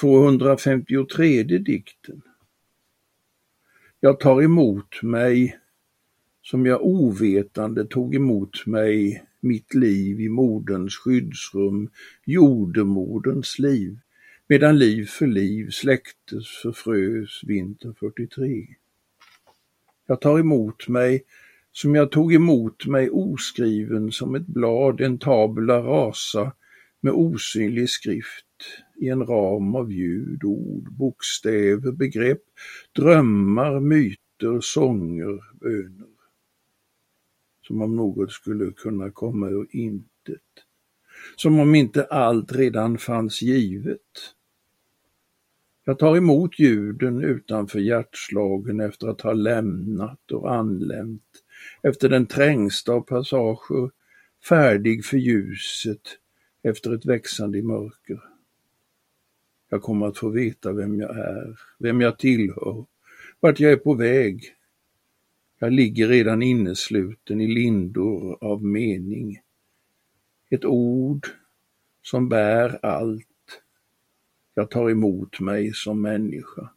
Tvåhundrafemtiotredje dikten Jag tar emot mig, som jag ovetande tog emot mig, mitt liv i moderns skyddsrum, jordemoderns liv, medan liv för liv släcktes, förfrös vintern 43. Jag tar emot mig, som jag tog emot mig oskriven som ett blad, en tabula rasa med osynlig skrift i en ram av ljud, ord, bokstäver, begrepp, drömmar, myter, sånger, böner. Som om något skulle kunna komma ur intet. Som om inte allt redan fanns givet. Jag tar emot ljuden utanför hjärtslagen efter att ha lämnat och anlänt, efter den trängsta av passager, färdig för ljuset efter ett växande i mörker. Jag kommer att få veta vem jag är, vem jag tillhör, vart jag är på väg. Jag ligger redan innesluten i lindor av mening. Ett ord som bär allt. Jag tar emot mig som människa.